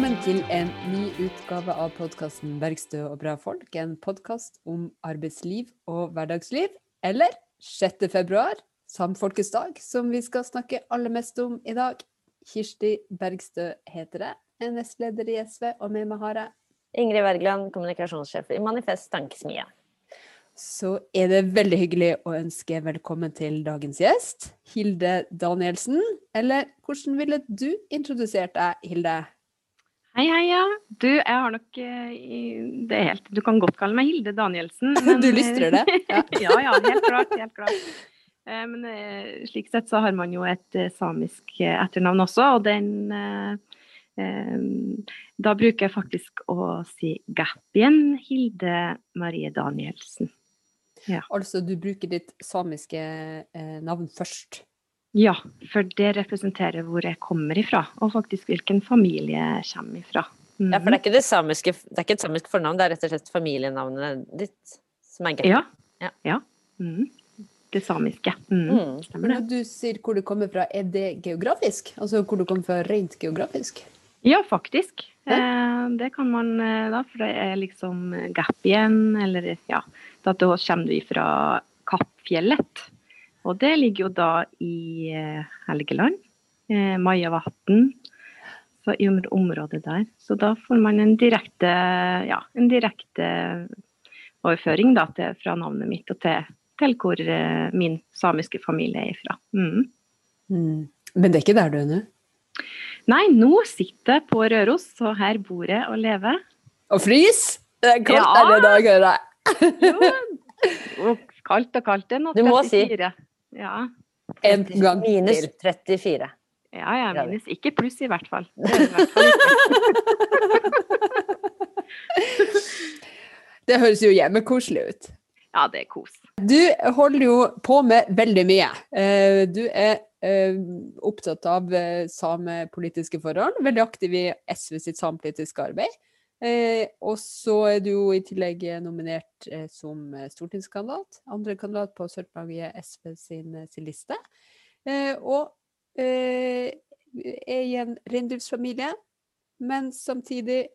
velkommen til en ny utgave av podkasten 'Bergstø og bra folk'. En podkast om arbeidsliv og hverdagsliv. Eller 6. februar, samfolkets som vi skal snakke aller mest om i dag. Kirsti Bergstø heter det. Er nestleder i SV, og med meg har jeg Ingrid Wergeland, kommunikasjonssjef i Manifest Tankesmie. Så er det veldig hyggelig å ønske velkommen til dagens gjest, Hilde Danielsen. Eller hvordan ville du introdusert deg, Hilde? Hei, hei, ja. Du, jeg har nok eh, Det er helt Du kan godt kalle meg Hilde Danielsen. Men, du lystrer det? Ja. ja, ja, helt klart. Helt klart. Eh, men eh, slik sett så har man jo et samisk etternavn også, og den Da bruker jeg faktisk å si Gappien Hilde Marie Danielsen. Ja. Altså du bruker ditt samiske navn først? Ja, for det representerer hvor jeg kommer ifra, og faktisk hvilken familie jeg kommer ifra. Mm. Ja, for det er ikke det samiske, det er ikke et samisk fornavn, det er rett og slett familienavnet ditt som er greit? Ja. ja. ja. Mm. Det samiske. Mm. mm. Stemmer det. Når du sier hvor du kommer fra, er det geografisk? Altså hvor du kommer fra rent geografisk? Ja, faktisk. Eh, det kan man eh, da, for det er liksom gap igjen, eller ja, da kommer du ifra Kappfjellet. Og det ligger jo da i eh, Helgeland. Eh, Majavatn. Så i området der. Så da får man en direkte, ja, en direkte overføring da, til, fra navnet mitt og til, til hvor eh, min samiske familie er fra. Mm. Mm. Men det er ikke der du er nå? Nei, nå sitter jeg på Røros, og her bor jeg og lever. Og frys? Det er kaldt ja. denne dagen. jo, kaldt og kaldt. Det er nå 34. Du må si ja. En gang til. Minus 34. Ja, ja, minus. Ikke pluss, i hvert fall. Det, i hvert fall det høres jo hjemmekoselig ut. Ja, det er kos. Du holder jo på med veldig mye. Eh, du er eh, opptatt av eh, samepolitiske forhold, veldig aktiv i SV sitt samepolitiske arbeid. Eh, og så er du jo i tillegg nominert eh, som eh, stortingskandidat. Andre kandidat på Sør-Norge SV sin, eh, sin liste. Eh, og eh, er i en reindriftsfamilie, men samtidig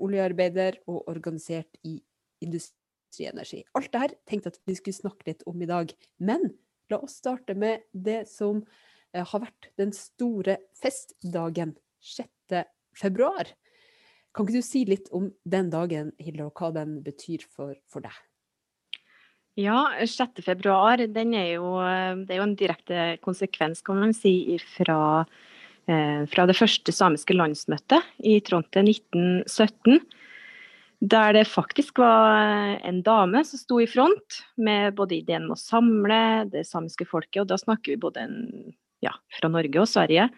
oljearbeider og organisert i industrienergi. Alt det her tenkte jeg at vi skulle snakke litt om i dag. Men la oss starte med det som har vært den store festdagen 6. februar. Kan ikke du si litt om den dagen, Hilde, og hva den betyr for, for deg? Ja, 6. februar den er jo, det er jo en direkte konsekvens kan man si, fra, eh, fra det første samiske landsmøtet i Tronte 1917. Der det faktisk var en dame som sto i front med både ideen om å samle det samiske folket, og da snakker vi både en, ja, fra Norge og Sverige,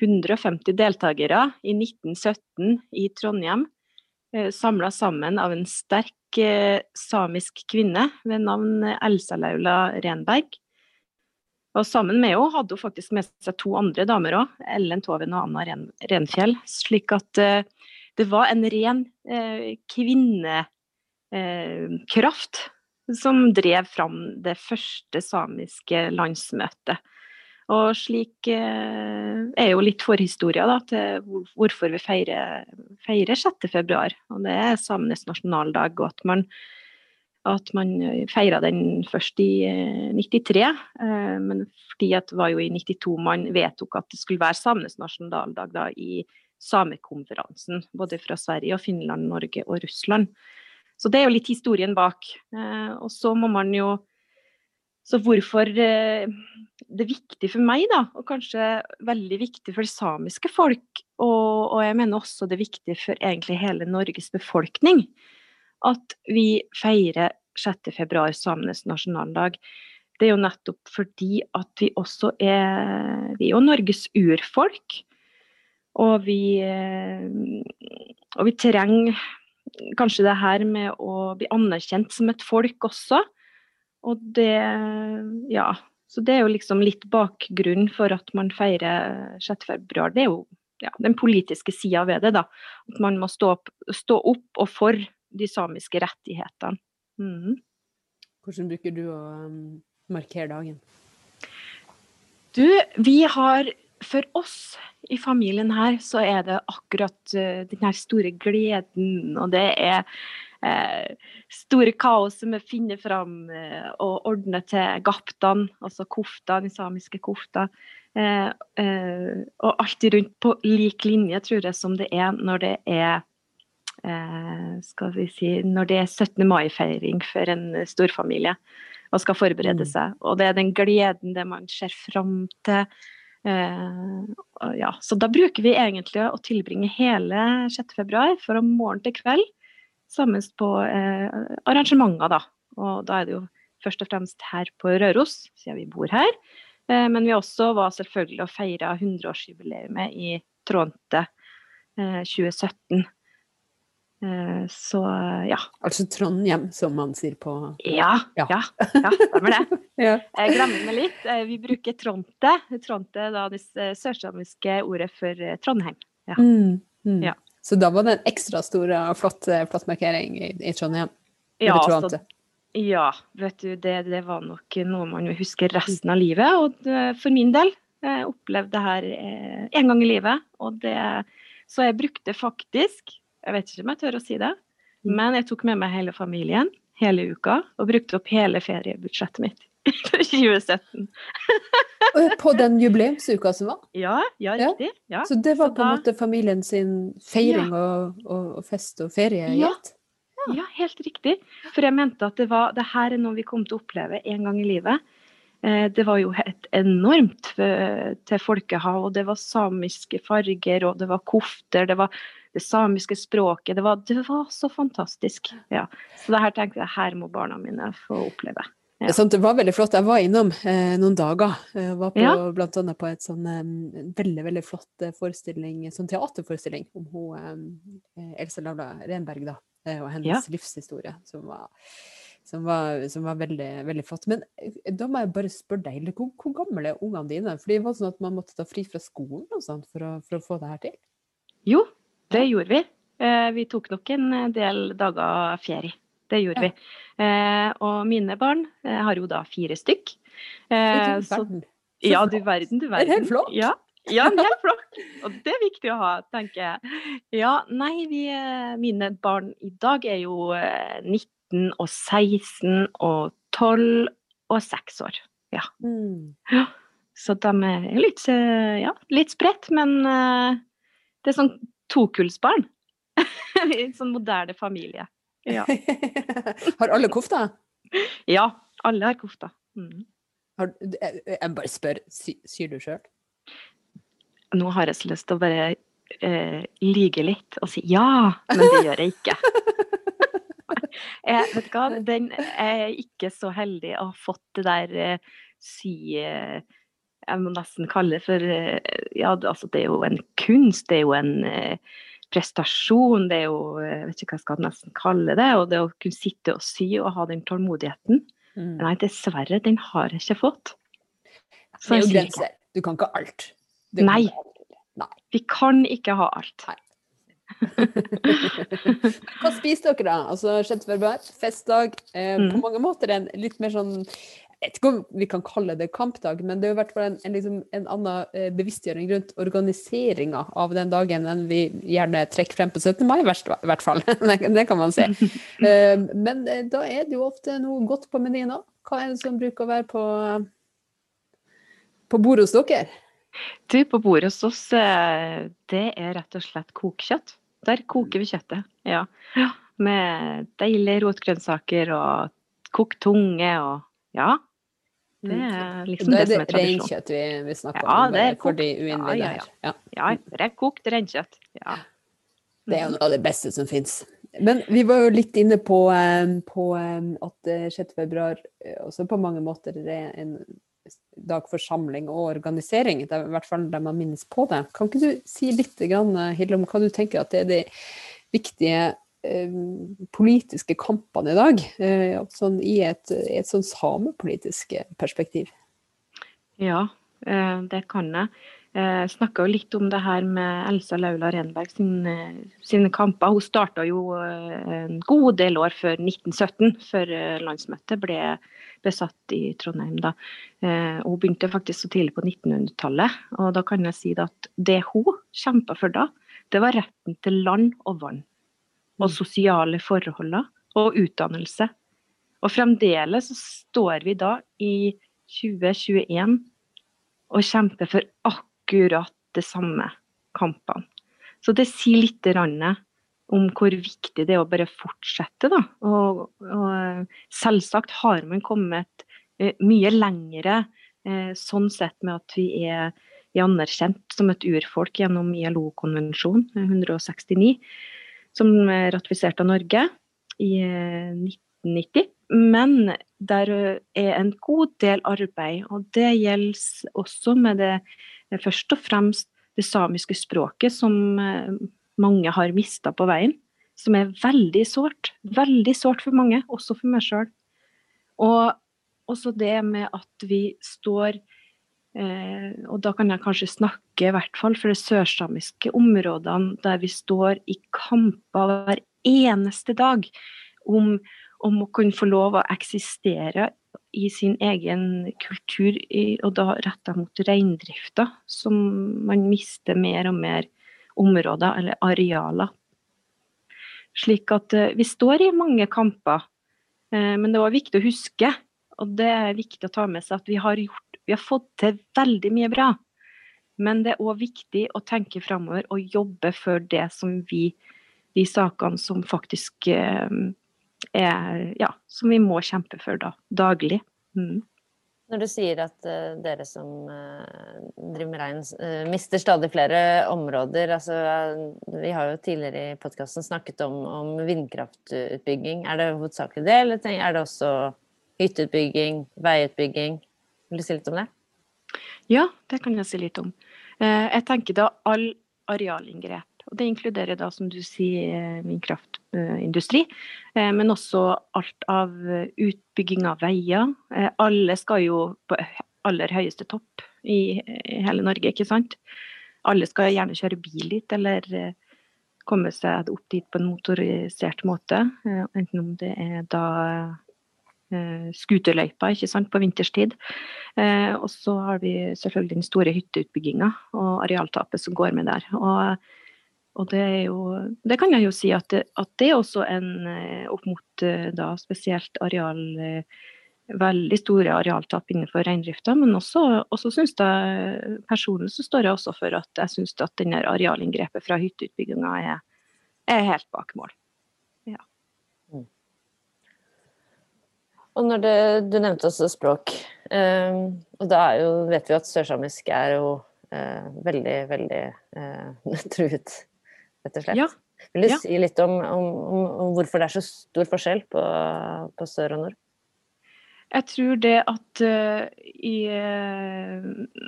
150 deltakere i 1917 i Trondheim, eh, samla sammen av en sterk eh, samisk kvinne ved navn Elsa Laula Renberg. Og sammen med henne hadde hun faktisk med seg to andre damer òg, Ellen Toven og Anna Ren Renfjell. Slik at eh, det var en ren kvinnekraft som drev fram det første samiske landsmøtet. Og slik eh, er jo litt forhistoria da, til hvorfor vi feirer, feirer 6. februar. Og det er samenes nasjonaldag, og at man, at man feira den først i 93. Eh, eh, men fordi det var jo i 92 man vedtok at det skulle være samenes nasjonaldag da, i samekonferansen. Både fra Sverige, og Finland, Norge og Russland. Så det er jo litt historien bak. Og så må man jo så hvorfor eh, det er viktig for meg, da, og kanskje veldig viktig for det samiske folk, og, og jeg mener også det er viktig for egentlig hele Norges befolkning, at vi feirer 6.2 samenes nasjonaldag. Det er jo nettopp fordi at vi også er Vi er jo Norges urfolk. Og vi, og vi trenger kanskje det her med å bli anerkjent som et folk også. Og det Ja. Så det er jo liksom litt bakgrunn for at man feirer 6. februar. Det er jo ja, den politiske sida ved det, da. At man må stå opp, stå opp og for de samiske rettighetene. Mm. Hvordan bruker du å um, markere dagen? Du, vi har for oss i familien her, så er det akkurat denne den her store gleden, og det er store kaoset vi finner fram uh, og ordner til gaptan, altså kofta, den samiske kofta. og alltid rundt på lik linje, tror jeg, som det er når det er skal vi si, når det er 17. mai-feiring for en storfamilie og skal forberede mm. seg. Og det er den gleden, det man ser fram til. Uh, ja, så da bruker vi egentlig å tilbringe hele 6. februar fra morgen til kveld sammen på eh, arrangementer, da. Og da er det jo først og fremst her på Røros, siden vi bor her. Eh, men vi også var selvfølgelig og feira 100-årsjubileet i Trånte eh, 2017. Eh, så ja. Altså Trondhjem, som man sier på Ja, ja, ja, ja stemmer det. ja. Jeg glemmer meg litt. Eh, vi bruker Tronte. Tronte da det eh, sørsamiske ordet for Trondheim. Ja. Mm, mm. ja. Så da var det en ekstra stor og flott, flott markering i, i Trondheim? Ja, så, ja, vet du, det, det, var nok noe man vil huske resten av livet. Og for min del, jeg opplevde det her en gang i livet. Og det, så jeg brukte faktisk jeg vet ikke om jeg tør å si det, mm. men jeg tok med meg hele familien hele uka og brukte opp hele feriebudsjettet mitt for 2017. på den jubileumsuka som var? Ja, ja riktig. Ja. Så det var Så på en da... måte familien sin feiring ja. og, og, fest og ferie? Ja. ja. helt riktig. For jeg mente at det, var, det her er noe vi kom til å oppleve en gang i livet. Eh, det var jo et enormt til folkehav, og det var samiske farger, og det var kofter, det var det samiske språket. Det var, det var så fantastisk. Ja. Så det her tenkte jeg her må barna mine få oppleve. Ja. Det, det var veldig flott. Jeg var innom eh, noen dager. Jeg var på, ja. blant annet på et sånn um, veldig veldig flott eh, forestilling, sånn teaterforestilling om hun um, Elsa Lavla Renberg da, eh, og hennes ja. livshistorie, som var, som var, som var veldig, veldig, flott. Men eh, da må jeg bare spørre deg, hvor, hvor gamle er ungene dine? For det var sånn at man måtte ta fri fra skolen og sånt for å, for å få det her til? Jo, det gjorde vi. Eh, vi tok nok en del dager ferie. Det gjorde vi. Eh, og mine barn eh, har jo da fire stykk. Så, ja, du verden, du verden. Det er helt flott. Ja. Ja, en hel flokk. Og det er viktig å ha, tenker jeg. Ja, nei, vi, mine barn i dag er jo 19 og 16 og 12 og 6 år. Ja. Mm. ja. Så de er litt, ja, litt spredt, men det er sånn tokullsbarn. En sånn moderne familie. Ja. har alle kofta? Ja, alle har kofta. Mm. Har, jeg bare spør, sy, syr du sjøl? Nå har jeg så lyst til å bare eh, lyge litt og si ja, men det gjør jeg ikke. jeg, vet hva, den er ikke så heldig å ha fått det der eh, sy... Eh, jeg må nesten kalle det for eh, Ja, altså det er jo en kunst, det er jo en eh, prestasjon, det er jo eh, Jeg vet ikke hva jeg skal nesten kalle det. Og det å kunne sitte og sy og ha den tålmodigheten. Mm. Nei, dessverre, den har jeg ikke fått. Så det er jo grenser. Du kan ikke alt. Nei. Nei. Vi kan ikke ha alt. Nei. Hva spiser dere da? Altså 6. februar, festdag. Eh, mm. På mange måter en litt mer sånn jeg vet ikke om vi kan kalle det kampdag, men det er i hvert fall en, en, liksom, en annen eh, bevisstgjøring rundt organiseringa av den dagen enn vi gjerne trekker frem på 17. mai, i hvert fall. det, kan man si. Uh, men uh, da er det jo ofte noe godt på menyen òg. Hva er det som bruker å være på, på bordet hos dere? Du, på bordet hos oss, det er rett og slett kokekjøtt. Der koker vi kjøttet, ja. Med deilige rotgrønnsaker og kokt tunge og ja, det mm. er liksom det, det som er tradisjon. reinkjøtt vi, vi snakker ja, om, er for de uinnvidde ja, ja, ja. er kokt reinkjøtt. Ja. Det er jo noe av det beste som fins. Men vi var jo litt inne på, på at 6. Eh, februar eh, også på mange måter er en dag for samling og organisering. Det er i hvert fall der man minnes på det. Kan ikke du si litt, Hilde, om hva du tenker at det er de viktige Eh, politiske kampene i dag, eh, sånn i et, et sånn samepolitisk perspektiv? Ja, eh, det kan jeg. Jeg Snakka litt om det her med Elsa Laula Renberg sine, sine kamper. Hun starta jo eh, en god del år før 1917, før eh, landsmøtet ble besatt i Trondheim. da. Eh, hun begynte faktisk så tidlig på 1900-tallet. Og da kan jeg si at det hun kjempa for da, det var retten til land og vann. Og sosiale forhold og utdannelse. Og fremdeles så står vi da i 2021 og kjemper for akkurat det samme kampene. Så det sier litt om hvor viktig det er å bare fortsette. Da. Og, og selvsagt har man kommet eh, mye lengre eh, sånn sett med at vi er, er anerkjent som et urfolk gjennom ILO-konvensjon 169, som er ratifisert av Norge i 1990. Men der er en god del arbeid, og det gjelder også med det først og fremst det samiske språket, som eh, mange har mista på veien. Som er veldig sårt. Veldig sårt for mange, også for meg sjøl. Og også det med at vi står eh, Og da kan jeg kanskje snakke, i hvert fall for de sørsamiske områdene, der vi står i kamper hver eneste dag om om å kunne få lov å eksistere i sin egen kultur, og da retta mot reindrifta, som man mister mer og mer områder eller arealer. Slik at eh, vi står i mange kamper, eh, men det er viktig å huske, og det er viktig å ta med seg, at vi har, gjort, vi har fått til veldig mye bra. Men det er òg viktig å tenke framover og jobbe for det som vi, de sakene som faktisk eh, er, ja, som vi må kjempe for da, daglig. Mm. Når du sier at uh, dere som uh, driver med rein, mister stadig flere områder altså, Vi har jo tidligere i podkasten snakket om, om, vindkraftutbygging. Er det hovedsakelig det, eller er det også hytteutbygging, veiutbygging? Vil du si litt om det? Ja, det kan jeg si litt om. jeg tenker da all arealinngrep og det inkluderer da, som du sier, vindkraftindustri, eh, men også alt av utbygging av veier. Eh, alle skal jo på aller høyeste topp i hele Norge, ikke sant. Alle skal gjerne kjøre bil dit, eller eh, komme seg opp dit på en motorisert måte. Enten om det er da skuterløypa ikke sant, på vinterstid. og så har vi selvfølgelig den store hytteutbygginga og arealtapet som går med der. Og og det jo Det kan jeg jo si at det, at det er også en eh, opp mot eh, da spesielt areal eh, Veldig store arealtap innenfor reindrifta, men også, også synes jeg personlig så står jeg også for at jeg syns at denne arealinngrepet fra hytteutbygginga er, er, helt bak mål. Ja. Mm. Og når det, Du nevnte også språk. Um, og da jo, vet vi at sørsamisk er jo uh, veldig, veldig uh, truet rett og slett. Ja. Vil du ja. si litt om, om, om, hvorfor det er så stor forskjell på, på sør og nord? Jeg tror det at uh, i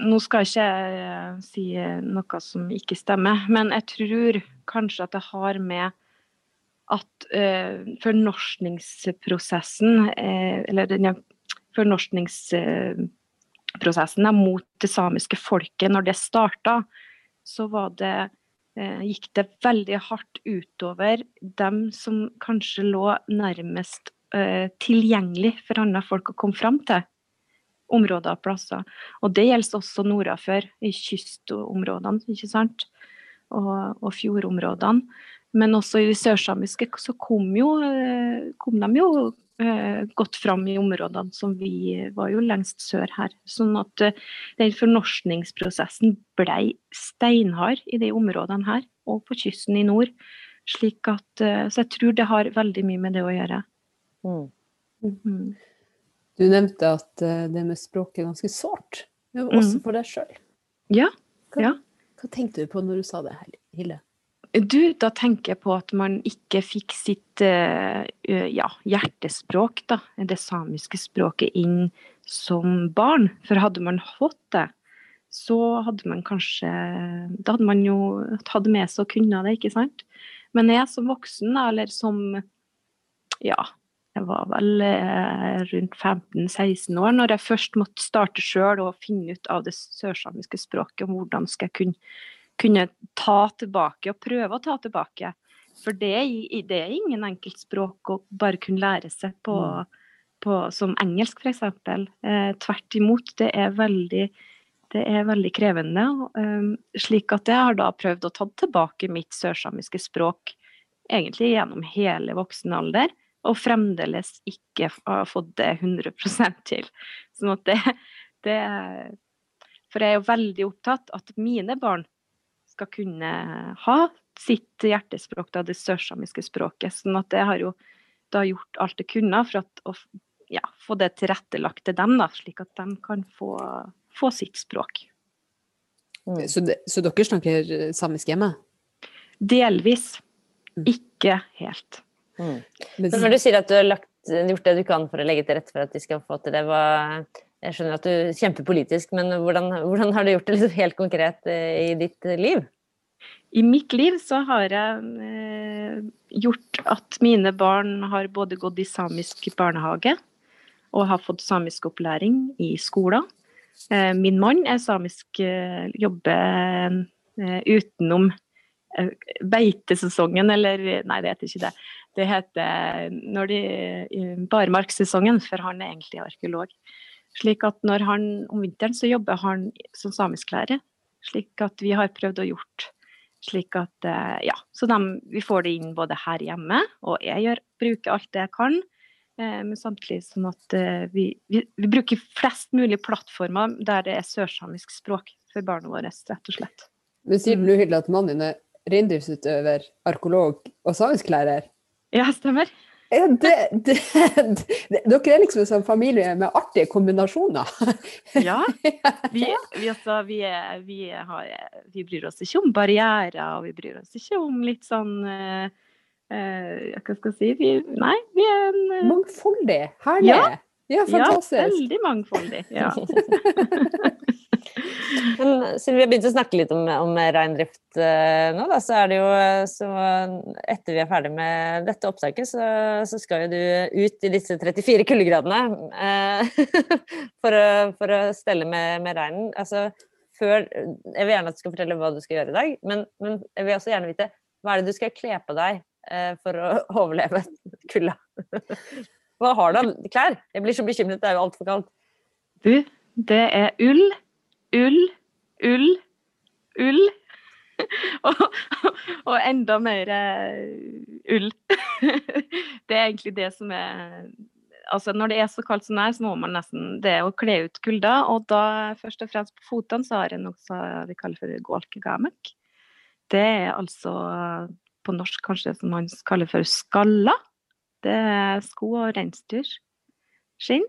Nå skal ikke jeg si noe som ikke stemmer, men jeg tror kanskje at det har med at fornorskningsprosessen, eller denne fornorskningsprosessen mot det samiske folket, når det starta, så det Eh, gikk det veldig hardt utover dem som kanskje lå nærmest uh, tilgjengelig for andre folk å komme fram til. Områder og plasser. Og det gjelder også nordafor, i kystområdene, ikke sant. Og, og fjordområdene. Men også i de sørsamiske så kom, jo, eh, kom de jo Eh, gått fram i områdene som vi var jo lengst sør her. Sånn at eh, den fornorskningsprosessen ble steinhard i de områdene her, og på kysten i nord. Slik at, eh, så jeg tror det har veldig mye med det å gjøre. Mm. Mm. Du nevnte at det med språk er ganske sårt, også mm. for deg sjøl. Ja. Hva, ja. hva tenkte du på når du sa det, Hilde? Du, da tenker jeg på at man ikke fikk sitt uh, ja, hjertespråk, da, det samiske språket, inn som barn. For hadde man fått det, så hadde man kanskje Da hadde man jo tatt med seg og kunnet det, ikke sant. Men jeg som voksen, eller som ja, jeg var vel eh, rundt 15-16 år når jeg først måtte starte sjøl og finne ut av det sørsamiske språket. om Hvordan skal jeg kunne, kunne, ta tilbake og prøve å ta tilbake. For det, det er ingen enkelt språk å bare kunne lære seg på, mm. på som engelsk, f.eks. Eh, tvert imot. Det er veldig, det er veldig krevende. Um, slik at jeg har da prøvd å ta tilbake mitt sørsamiske språk egentlig gjennom hele voksen alder og fremdeles ikke har fått det 100% til. Sånn at det, det For jeg er jo veldig opptatt at mine barn skal kunne ha sitt hjertespråk, da, det sørsamiske språket. Sånn at jeg har jo da gjort alt jeg kunne for at, å ja, få det tilrettelagt til dem, da, slik at de kan få, få sitt språk. Mm. Så, de, så, dere snakker samisk hjemme? Delvis. Mm. Ikke helt. Mm. Men når du sier at du har lagt, gjort det du kan for å legge til rette for at de skal få til det, hva, jeg skjønner at du kjemper politisk, men hvordan, hvordan har du gjort det liksom helt konkret eh, i ditt liv? I mitt liv så har jeg eh, gjort at mine barn har både gått i samisk barnehage og har fått samisk opplæring i skolen. Eh, min mann er samisk, eh, jobber eh, utenom eh, beitesesongen, eller nei, det heter ikke det. Det heter når de, barmarkssesongen, for han er egentlig arkeolog. Slik at når han om vinteren så jobber han som samisklærer. Slik at vi har prøvd å gjort slik at eh, ja, så de, vi får det inn både her hjemme, og jeg gjør, bruker alt det jeg kan. Eh, men samtidig sånn at eh, vi, vi, vi, bruker flest mulig plattformer der det er sørsamisk språk for barna våre, rett og slett. Men sier du, Hilde, at mannen din er reindriftsutøver, arkeolog og samisklærer? Ja, stemmer. Ja, det, det, det, dere er liksom en sånn familie med artige kombinasjoner. ja. Vi, vi, også, vi, er, vi, har, vi, bryr oss ikke om barrierer, og vi bryr oss ikke om litt sånn uh, uh, Hva skal jeg si? Vi, nei, vi er en uh, Mangfoldig. Herlig. Ja. Ja, fantastisk. Ja, veldig mangfoldig. Ja. Men siden vi har begynt å snakke litt om, om reindrift uh, nå, da, så er det jo så Etter vi er ferdig med dette opptaket, så, så skal jo du ut i disse 34 kuldegradene uh, for, for, å stelle med, med reinen. Altså, før, jeg vil gjerne at du skal fortelle hva du skal gjøre i dag, men, men jeg vil også gjerne vite hva er det du skal kle på deg uh, for å overleve kulda? Hva har du av klær? Jeg blir så bekymret, det er jo altfor kaldt. Du, det er ull ull, ull, ull. og, og, enda mer uh, ull. det er egentlig det som er Altså når det er så kaldt som det er, så må man nesten det å kle ut kulda. Og da først og fremst på føttene så har jeg noe vi kaller for golkegamek. Det er altså på norsk kanskje som man kaller for skalla. Det er sko og reinsdyrskinn.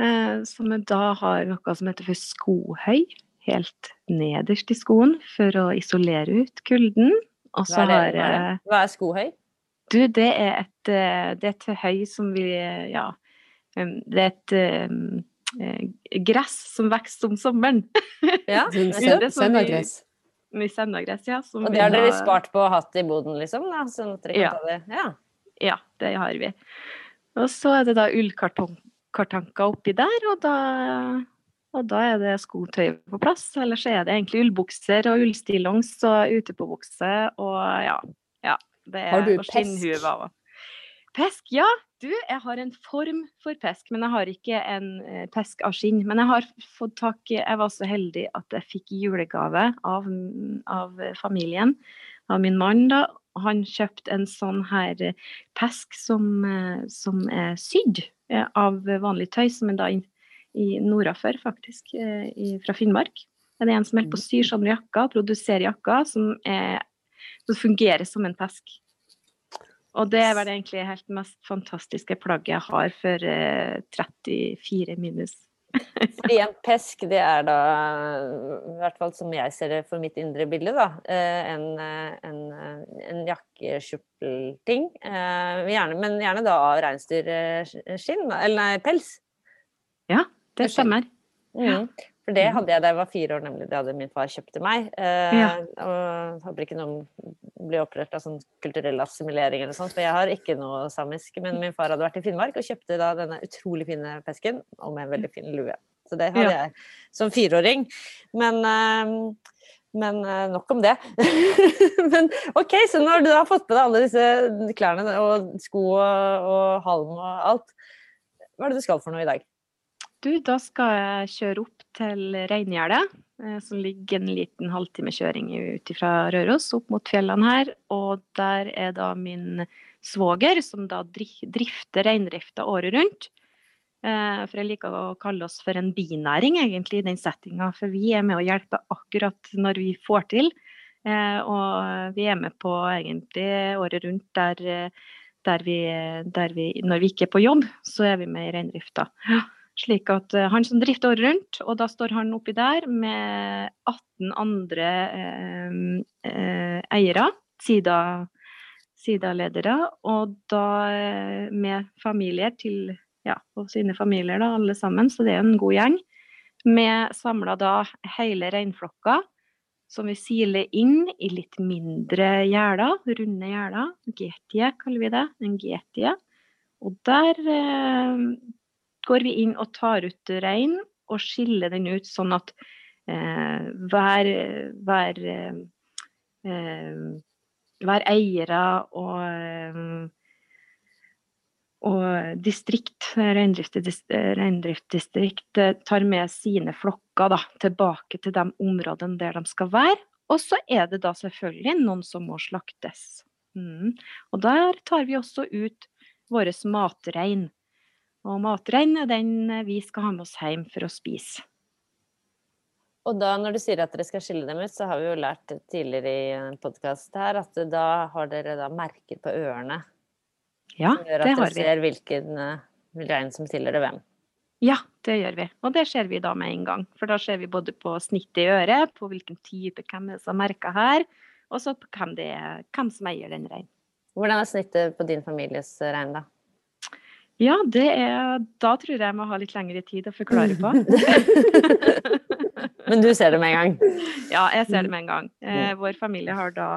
Eh, som da har noe som heter for skohøy, helt nederst i skoen for å isolere ut kulden. Og så har Hva er skohøy? Du, det er et, eh, det er et høy som vi Ja. Det er et um, gress som vokser om sommeren. Ja, sendagress. Sendagress, ja. og det har dere spart på å ha hatt i boden, liksom? Da, sånn at dere kan ja. ta det? Ja. Ja, det har vi. Og så er det da ullkartanker oppi der, og da, og da er det skotøy på plass. Eller så er det egentlig ullbukser og ullstillongs og utepåbukse og ja. ja det er har du pesk? Pesk, ja. Du, jeg har en form for pesk, men jeg har ikke en eh, pesk av skinn. Men jeg har fått tak i Jeg var så heldig at jeg fikk julegave av, av familien, av min mann, da. Han kjøpte en sånn her pesk som, eh, som er sydd Eh, av vanlig tøy, som er da i, i nordafor, faktisk, eh, i, fra Finnmark. Det er en som holder på å sy sånne jakker, produserer jakker som, som fungerer som en pesk. Og det er vel egentlig helt mest fantastiske plagget jeg har for eh, 34 minus. Fordi en pesk, det er da, i hvert fall som jeg ser det for mitt indre bilde, da, eh, en, eh, en, eh, en jakkeskjortelting. Men gjerne da av reinsdyrskinn, eller nei, pels. Ja, det stemmer. Mm. For det Mhm. hadde jeg da jeg var fire år, nemlig. Det hadde min far kjøpt til meg. Eh, Ja. Og håper ikke noen blir opprørt av sånn kulturell assimilering eller sånt, for jeg har ikke noe samisk. Men min far hadde vært i Finnmark og kjøpte da denne utrolig fine pesken, og med en veldig fin lue. Så det hadde Ja. jeg som fireåring. Men eh, men eh, nok om det. men OK, så når du har fått på deg alle disse klærne og sko og, og halm og alt, hva er det du skal for noe i dag? Du, da skal jeg kjøre opp til Reingjerdet, eh, som ligger en liten halvtime kjøring ut fra Røros, opp mot fjellene her. Og der er da min svoger, som da drifter reindrifta året rundt. Eh, For jeg liker å kalle oss for en binæring, egentlig, i den settinga. For vi er med å hjelpe akkurat når vi får til. Eh, Og vi er med på egentlig året rundt der, der, vi, der vi Når vi ikke er på jobb, så er vi med i reindrifta. Slik at eh, han som drifter året rundt, og da står han oppi der med 18 andre eh, eh, eiere, sida, Sida-ledere, og da eh, med familier til ja, og sine familier, da, alle sammen, så det er en god gjeng. Med samla da hele reinflokka, som vi siler inn i litt mindre gjerder, runde gjerder. Getie kaller vi det. En getie. Og der eh, går vi inn og tar ut rein og skiller den ut sånn at eh, hver, hver, eh, hver eiere og, eh, og distrikt, reindriftsdistrikt, eh, tar med sine flokker da, tilbake til de områdene der de skal være. Og så er det da selvfølgelig noen som må slaktes. Mm. Og der tar vi også ut vår matrein. Og matrein er den vi skal ha med oss hjem for å spise. Og da når du sier at dere skal skille dem ut, så har vi jo lært tidligere i en podkast her at da har dere da merker på ørene. Ja, som gjør at dere ser hvilken rein som tilhører hvem. Ja, det gjør vi. Og det ser vi da med en gang. For da ser vi både på snittet i øret, på hvilken type, hvem som merker her, og så på hvem, det er, hvem som eier den reinen. Hvordan er snittet på din families eh, rein, da? Ja, det er Da tror jeg jeg må ha litt lengre tid å forklare på. Men du ser det med en gang? Ja, jeg ser det med en gang. Eh, vår familie har da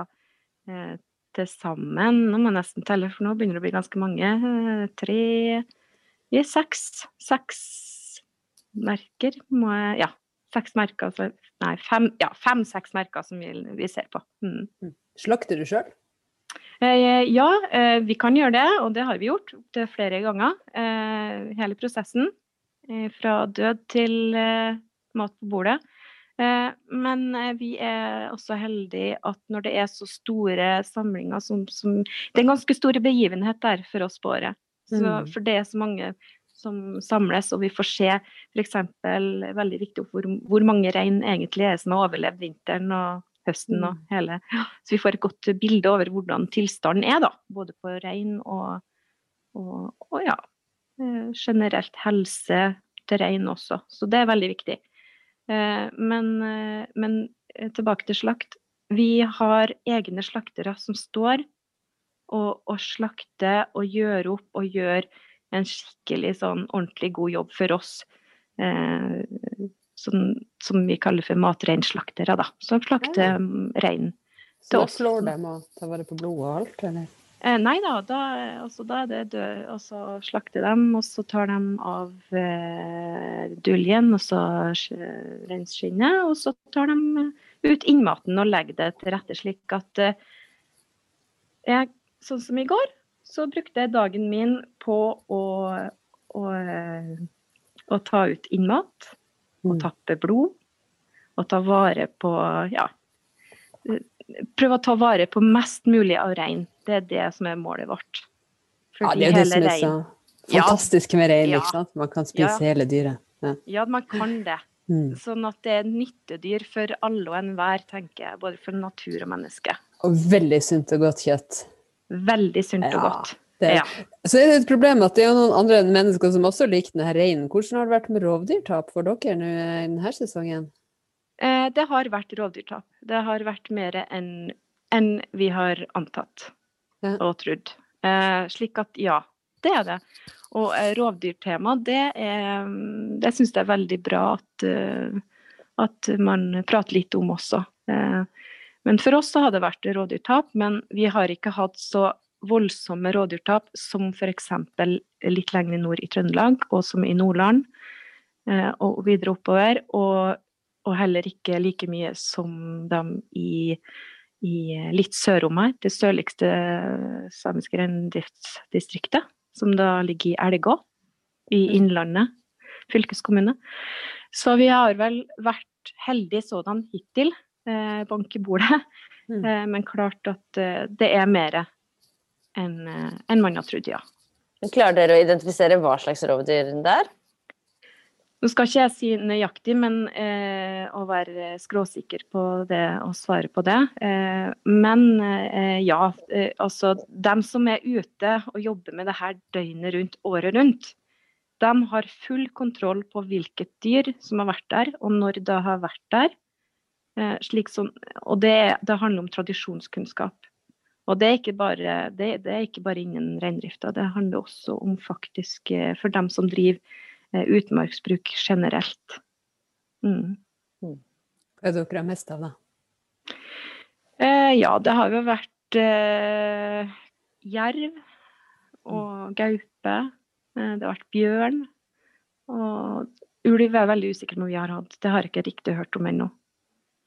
eh, til sammen Nå må jeg nesten telle, for nå begynner det å bli ganske mange. Eh, tre Vi er seks. Seks merker, må jeg Ja. Seks merker, så Nei, fem, ja, fem-seks merker som vi, vi ser på. Mm. Slakter du sjøl? Eh, ja, eh, vi kan gjøre det, og det har vi gjort opptil flere ganger. Eh, hele prosessen. Eh, fra død til mat på bordet. Eh, men vi er også heldige at når det er så store samlinger som, som Det er en ganske stor begivenhet der for oss på året. Så, Mm. For det er så mange som samles, og vi får se f.eks. veldig viktig hvor, hvor mange rein egentlig er som har overlevd vinteren og høsten og hele. Så vi får et godt bilde over hvordan tilstanden er, da. Både på rein og, og, og ja, eh, generelt helse til rein også. Så det er veldig viktig. Eh, Men, eh, men tilbake til slakt. Vi har egne slaktere som står og, og slakter og gjør opp og gjør en skikkelig sånn ordentlig god jobb for oss. Som, som vi kaller for matreinslaktere, da. Som slakter mm, reinen Så oss. slår de og tar vare på blodet og alt, eller? Eh, nei da, da, altså, da er det død, og så slakter de, og så tar de av eh, duljen og så sk- reinskinnet, og så tar de ut innmaten og legger det til rette slik at eh, jeg, sånn som i går, så brukte jeg dagen min på å, å, eh, å ta ut innmat, og Mm. tappe blod, og ta vare på ja, prøve å ta vare på mest mulig av rein. Det er det som er målet vårt. Ja, det er jo det som er så fantastisk med rein, ikke sant? Man kan spise Ja. hele dyret. Ja. Ja, man kan det. Mm. Sånn at det er nyttedyr for alle og enhver, tenker jeg. Både for natur og menneske. Og veldig sunt og godt kjøtt. Veldig sunt og Ja, godt. Det Ja. Så er det et problem at det er noen andre mennesker som også liker denne reinen. Hvordan har det vært med rovdyrtap for dere nå i denne sesongen? Eh, det har vært rovdyrtap. Det har vært mer enn enn vi har antatt Ja. og trodd. Eh, slik at ja, det er det. Og eh, rovdyrtema, det er Det syns jeg er veldig bra at, uh, at man prater litt om også. Men for oss så har det vært rovdyrtap, men vi har ikke hatt så voldsomme rådyrtap som f.eks. litt lenger nord i Trøndelag, og som i Nordland og videre oppover. Og, og heller ikke like mye som dem i i litt sørom her, det sørligste samiske reindriftsdistriktet, som da ligger i Elgå i mm. Innlandet fylkeskommune. Så vi har vel vært heldige sådan hittil, eh, bank i bordet. Mm. Eh, men klart at eh, det er mer enn eh, en man har trodd, ja. Klarer dere å identifisere hva slags rovdyr det er? Nå skal ikke jeg si nøyaktig, men eh, å være skråsikker på det og svare på det. Eh, men eh, ja, eh, altså dem som er ute og jobber med det her døgnet rundt, året rundt, de har full kontroll på hvilket dyr som har vært der, og når det har vært der. Eh, som, og det, det, handler om tradisjonskunnskap. Og det er ikke bare, det, det er ikke bare innen reindrifta, det handler også om faktisk eh, for dem som driver Eh, utmarksbruk generelt. Mm. mm. Hva er det dere har mest av, da? Eh, ja, det har jo vært eh, jerv og gaupe. Eh, det har vært bjørn. Og ulv er veldig usikker på om vi har hatt. Det har jeg ikke riktig hørt om ennå.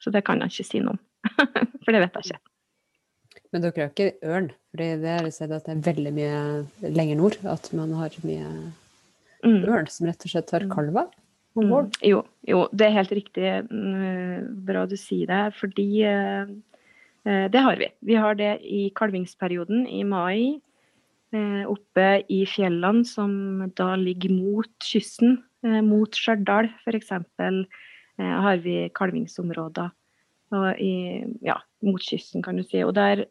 Så det kan jeg ikke si noe om. For det vet jeg ikke. Men dere har ikke ørn? For det har jeg sett at det er veldig mye lenger nord at man har mye mm. ørn som rett og slett mm. kalver? Mm. Jo, jo, det er helt riktig. Mm, bra du sier det. Fordi eh, eh, det har vi. Vi har det i kalvingsperioden i mai. Eh, oppe i fjellene som da ligger mot kysten. Mot Stjørdal f.eks. har vi kalvingsområder. Og i, ja, mot kysten, kan du si. Og der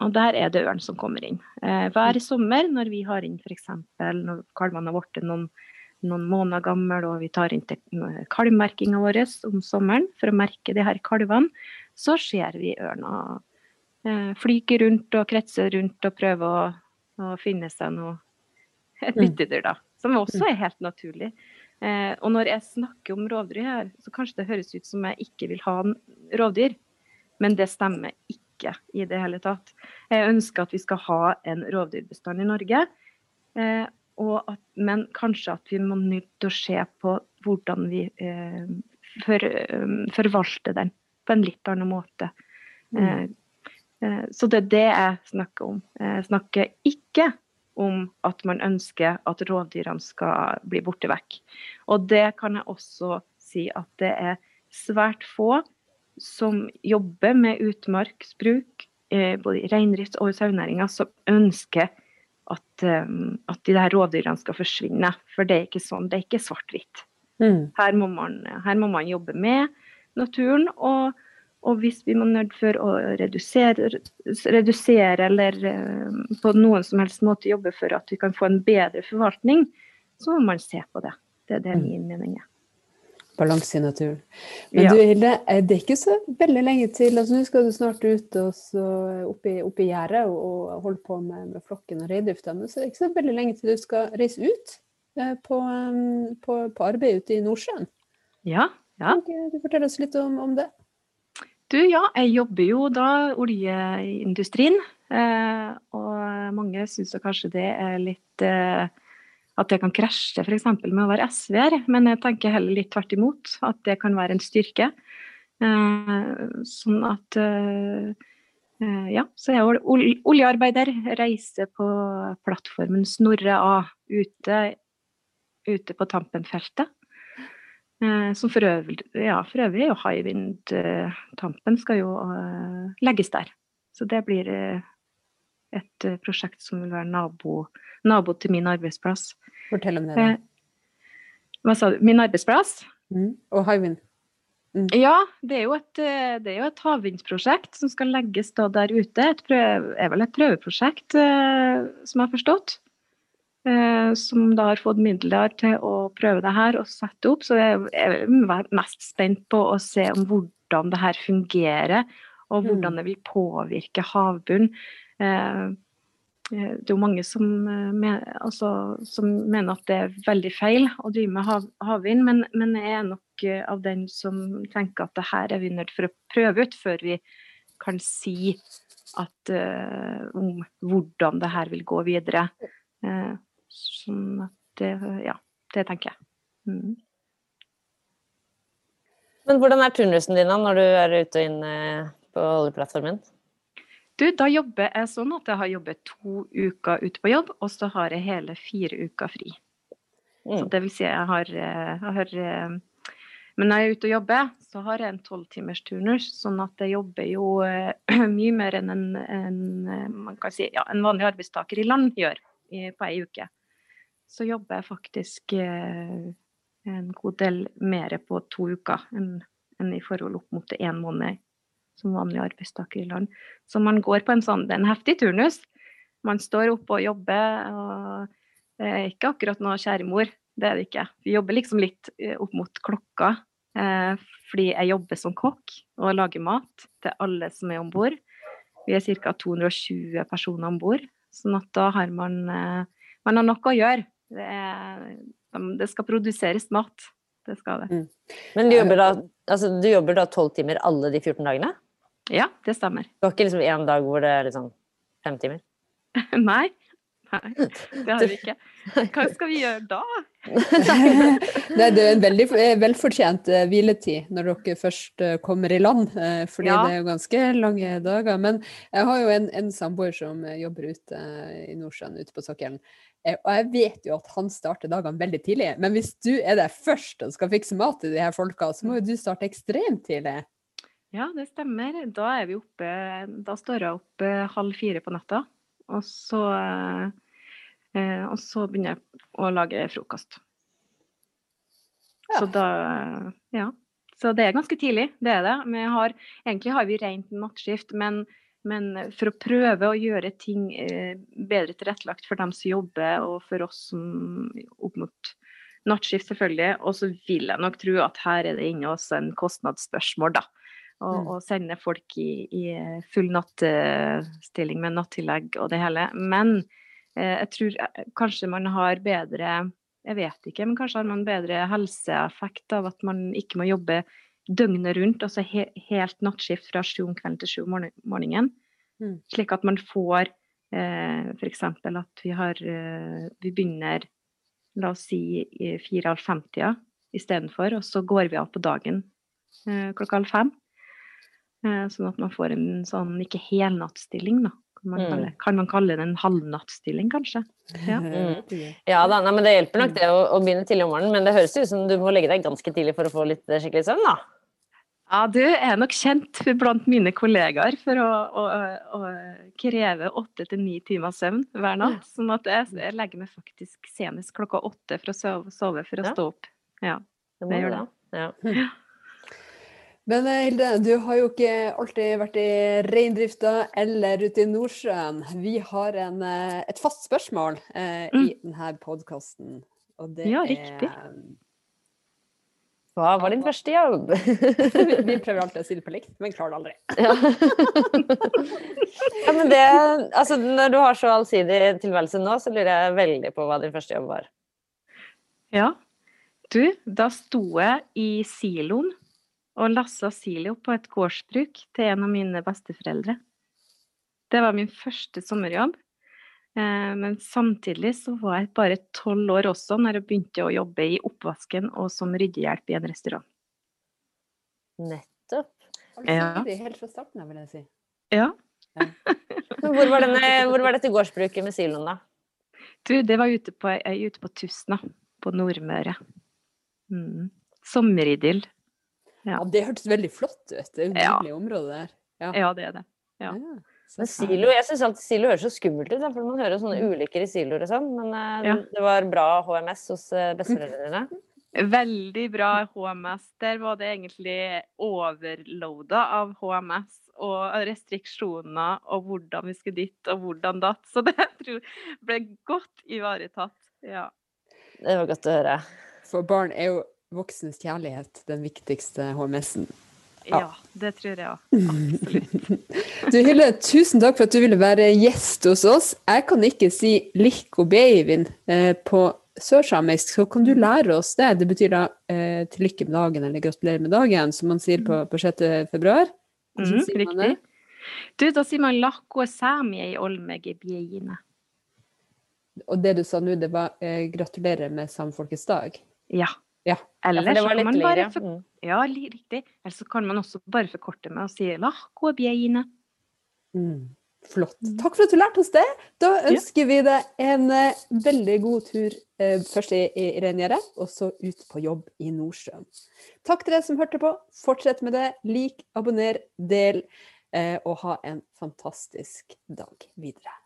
og der er det ørn som kommer inn. Eh, hver sommer når vi har inn f.eks. når kalvene har blitt noen, noen, måneder gamle og vi tar inn til kalvmerkinga vår om sommeren for å merke de her kalvene, så ser vi ørna eh, flyge rundt og kretse rundt og prøve å, å finne seg noe et mm. byttedyr, da. Som også er helt naturlig. Eh, og når jeg snakker om rovdyr her, så kanskje det høres ut som jeg ikke vil ha rovdyr, men det stemmer ikke ikke i det hele tatt. Jeg ønsker at vi skal ha en rovdyrbestand i Norge. Eh, at, men kanskje at vi må nødt til å se på hvordan vi eh, for, um, forvalter den på en litt annen måte. Mm. Eh, eh, så det er det jeg snakker om. Jeg snakker ikke om at man ønsker at rovdyrene skal bli borte vekk. Og det kan jeg også si at det er svært få som jobber med utmarksbruk, eh, både i reindrift og i sauenæringa, som ønsker at, um, at de der rovdyrene skal forsvinne. For det er ikke sånn, det er ikke svart-hvitt. Mm. Her, her, må man jobbe med naturen. Og, og hvis vi må nødt for å redusere, redusere eller uh, på noen som helst måte jobbe for at vi kan få en bedre forvaltning, så må man se på det. Det er det mm. min mening er balanse i naturen. Men ja. du Hilde, det er ikke så veldig lenge til. altså Nå skal du snart ut og opp i, opp i gjerdet og, og, holde på med, med flokken og reindrifta. Men så er det ikke så veldig lenge til du skal reise ut eh, på, um, på, på, arbeid ute i Nordsjøen. Ja. ja. Kan du fortelle oss litt om, om det? Du, ja, jeg jobber jo da oljeindustrien. Eh, og mange syns kanskje det er litt eh, at det kan krasje f.eks. med å være SV-er, men jeg tenker heller litt tvert imot. At det kan være en styrke. Eh, sånn at eh, eh Ja, så jeg er oljearbeider. Reiser på plattformen Snorre A ute, ute på Tampenfeltet. Som for øvrig, ja, for øvrig jo Hywind Tampen skal jo legges der. Så det blir et prosjekt som vil være nabo, nabo til min arbeidsplass. Fortell om det. da. Eh, hva sa du? Min arbeidsplass? Mm. Og Hywind. Mm. Ja, det er, jo et, eh, det er jo et havvindprosjekt som skal legges da der ute. Et prøve, er vel et prøveprosjekt, eh, som jeg har forstått. Eh, som da har fått midler til å prøve det her og sette opp. Så jeg er mest spent på å se om hvordan det her fungerer, og hvordan mm. det vil påvirke havbunnen. Eh, Eh, det er jo mange som, eh, mener, altså, som, mener at det er veldig feil å drive med hav, havvind, men, men, jeg er nok av den som tenker at det her er vi nødt for å prøve ut før vi kan si at, uh, om hvordan det her vil gå videre. Uh, sånn at det Ja, det tenker jeg. Mm. Men hvordan er turnusen din da, når du er ute og inne på oljeplattformen? Du, da jobber jeg sånn at jeg har jobbet to uker ute på jobb, og så har jeg hele fire uker fri. Mm. Så det vil si jeg har, eh, jeg har, eh, Men når jeg er ute og jobber, så har jeg en tolvtimers turnus, sånn at jeg jobber jo eh, mye mer enn en, en, si, ja, en vanlig arbeidstaker i land gjør på ei uke. Så jobber jeg faktisk en god del mer på to uker enn, enn i forhold opp mot én måned som vanlig arbeidstaker i land. Så man går på en sånn Det er en heftig turnus. Man står oppe og jobber. og Det er ikke akkurat noe kjæremor, det er det ikke. Vi jobber liksom litt eh, opp mot klokka. Eh, fordi jeg jobber som kokk og lager mat til alle som er om bord. Vi er ca. 220 personer om bord, sånn at da har man, eh, man har noe å gjøre. Det, er, det skal produseres mat. Det skal det. Mm. Men du jobber da altså, du jobber da 12 timer alle de 14 dagene? Ja, det stemmer. Du har ikke liksom en dag hvor det er liksom fem timer? Nei. Nei, det har vi ikke. Hva skal vi gjøre da? Nei, det er en veldig eh, velfortjent eh, hviletid når dere først eh, kommer i land, fordi ja. det er jo ganske lange dager. Men jeg har jo en, en samboer som jobber ute i Nordsjøen, ute på sokkelen. Og jeg vet jo at han starter dagene veldig tidlig. Men hvis du er der først og skal fikse mat til de her folka, så må jo du starte ekstremt tidlig. Ja, det stemmer. Da er vi oppe Da står jeg opp halv fire på natta. Og så, eh, og så begynner jeg å lage frokost. Ja. Så da Ja. Så det er ganske tidlig, det er det. Har, egentlig har vi rent nattskift, men, men, for å prøve å gjøre ting eh, bedre tilrettelagt for dem som jobber, og for oss som opp mot nattskift, selvfølgelig. Og så vil jeg nok tro at her er det inne også en kostnadsspørsmål, da og, mm. og sende folk i, i full nattstilling med nattillegg og det hele. Men eh, jeg tror eh, kanskje man har bedre Jeg vet ikke, men kanskje har man bedre helseeffekt av at man ikke må jobbe døgnet rundt, altså he, helt nattskift fra sju om kvelden til sju om morgenen. Mm. Slik at man får eh, f.eks. at vi har eh, Vi begynner, la oss si, fire-halv fem-tida istedenfor, og så går vi av på dagen eh, klokka halv fem. Eh, sånn at man får en sånn ikke helnattstilling, da. Kan man, kalle, mm. kan man kalle det en halvnattstilling, kanskje? Ja, mm. ja da, nei, men det hjelper nok det å, å, begynne tidlig om morgenen. Men det høres ut som du må legge deg ganske tidlig for å få litt eh, skikkelig søvn, da? Ja, du er nok kjent blant mine kollegaer for å, å, å kreve åtte til ni timer søvn hver natt. Sånn at jeg, jeg, legger meg faktisk senest klokka åtte for å sove, sove for å ja. stå opp. Ja, det, det gjør det. Ja. Men eh, Hilde, du har jo ikke alltid vært i reindrifta eller ute i Nordsjøen. Vi har en, eh, et fast spørsmål eh, mm. i denne podkasten, og det ja, riktig. er Hva var din første jobb? vi, prøver alltid å si det på likt, men klarer det aldri. ja. ja, men det, altså, når du har så allsidig tilværelse nå, så lurer jeg veldig på hva din første jobb var. Ja. Du, da sto jeg i siloen og lassa silo på et gårdsbruk til en av mine besteforeldre. Det var min første sommerjobb. Eh, men samtidig så var jeg bare tolv år også når jeg begynte å jobbe i oppvasken og som ryddehjelp i en restaurant. Nettopp. Ja. Helt fra starten av, vil jeg si. Ja. hvor, var denne, hvor, var dette gårdsbruket med siloen, da? Du, det var ute på, ute på Tusna, på Nordmøre. Mm. Sommeridyll. Ja. det hørtes veldig flott ut. Det er et nydelig område der. Ja. ja. det er det. Ja. Men silo, jeg syns alltid silo høres så skummelt ut, for man hører sånne mm. ulykker i siloer og sånn. Men ja. det var bra HMS hos uh, besteforeldrene? Veldig bra HMS. Der var det egentlig overloada av HMS og restriksjoner og hvordan vi skulle dit og hvordan datt. Så det tror ble godt ivaretatt. Ja. Det var godt å høre. For barn er jo voksnes kjærlighet den viktigste HMS-en. Ja. ja. det tror jeg òg. Absolutt. du Hylle, tusen takk for at du ville være gjest hos oss. Jeg kan ikke si Likko Beivin eh, på sørsamisk, så kan du lære oss det. Det betyr da eh, til lykke med dagen eller gratulerer med dagen, som man sier på, på 6. februar. Mm, sier man det? Du, da sier man lakko sami i olmege bieine'. Og det du sa nå, det var eh, gratulerer med samfolkets dag. Ja. Ja. Eller Ja, så kan man bare for... Mm. Ja, li- riktig. Eller så kan man også bare forkorte med å si lakko bjeine. Mm. Flott. Mm. Takk for at du lærte oss det. Da ønsker vi deg en uh, veldig god tur uh, først i, i reingjerdet, og så ut på jobb i Nordsjøen. Takk til dere som hørte på. Fortsett med det. Lik, abonner, del, uh, og ha en fantastisk dag videre.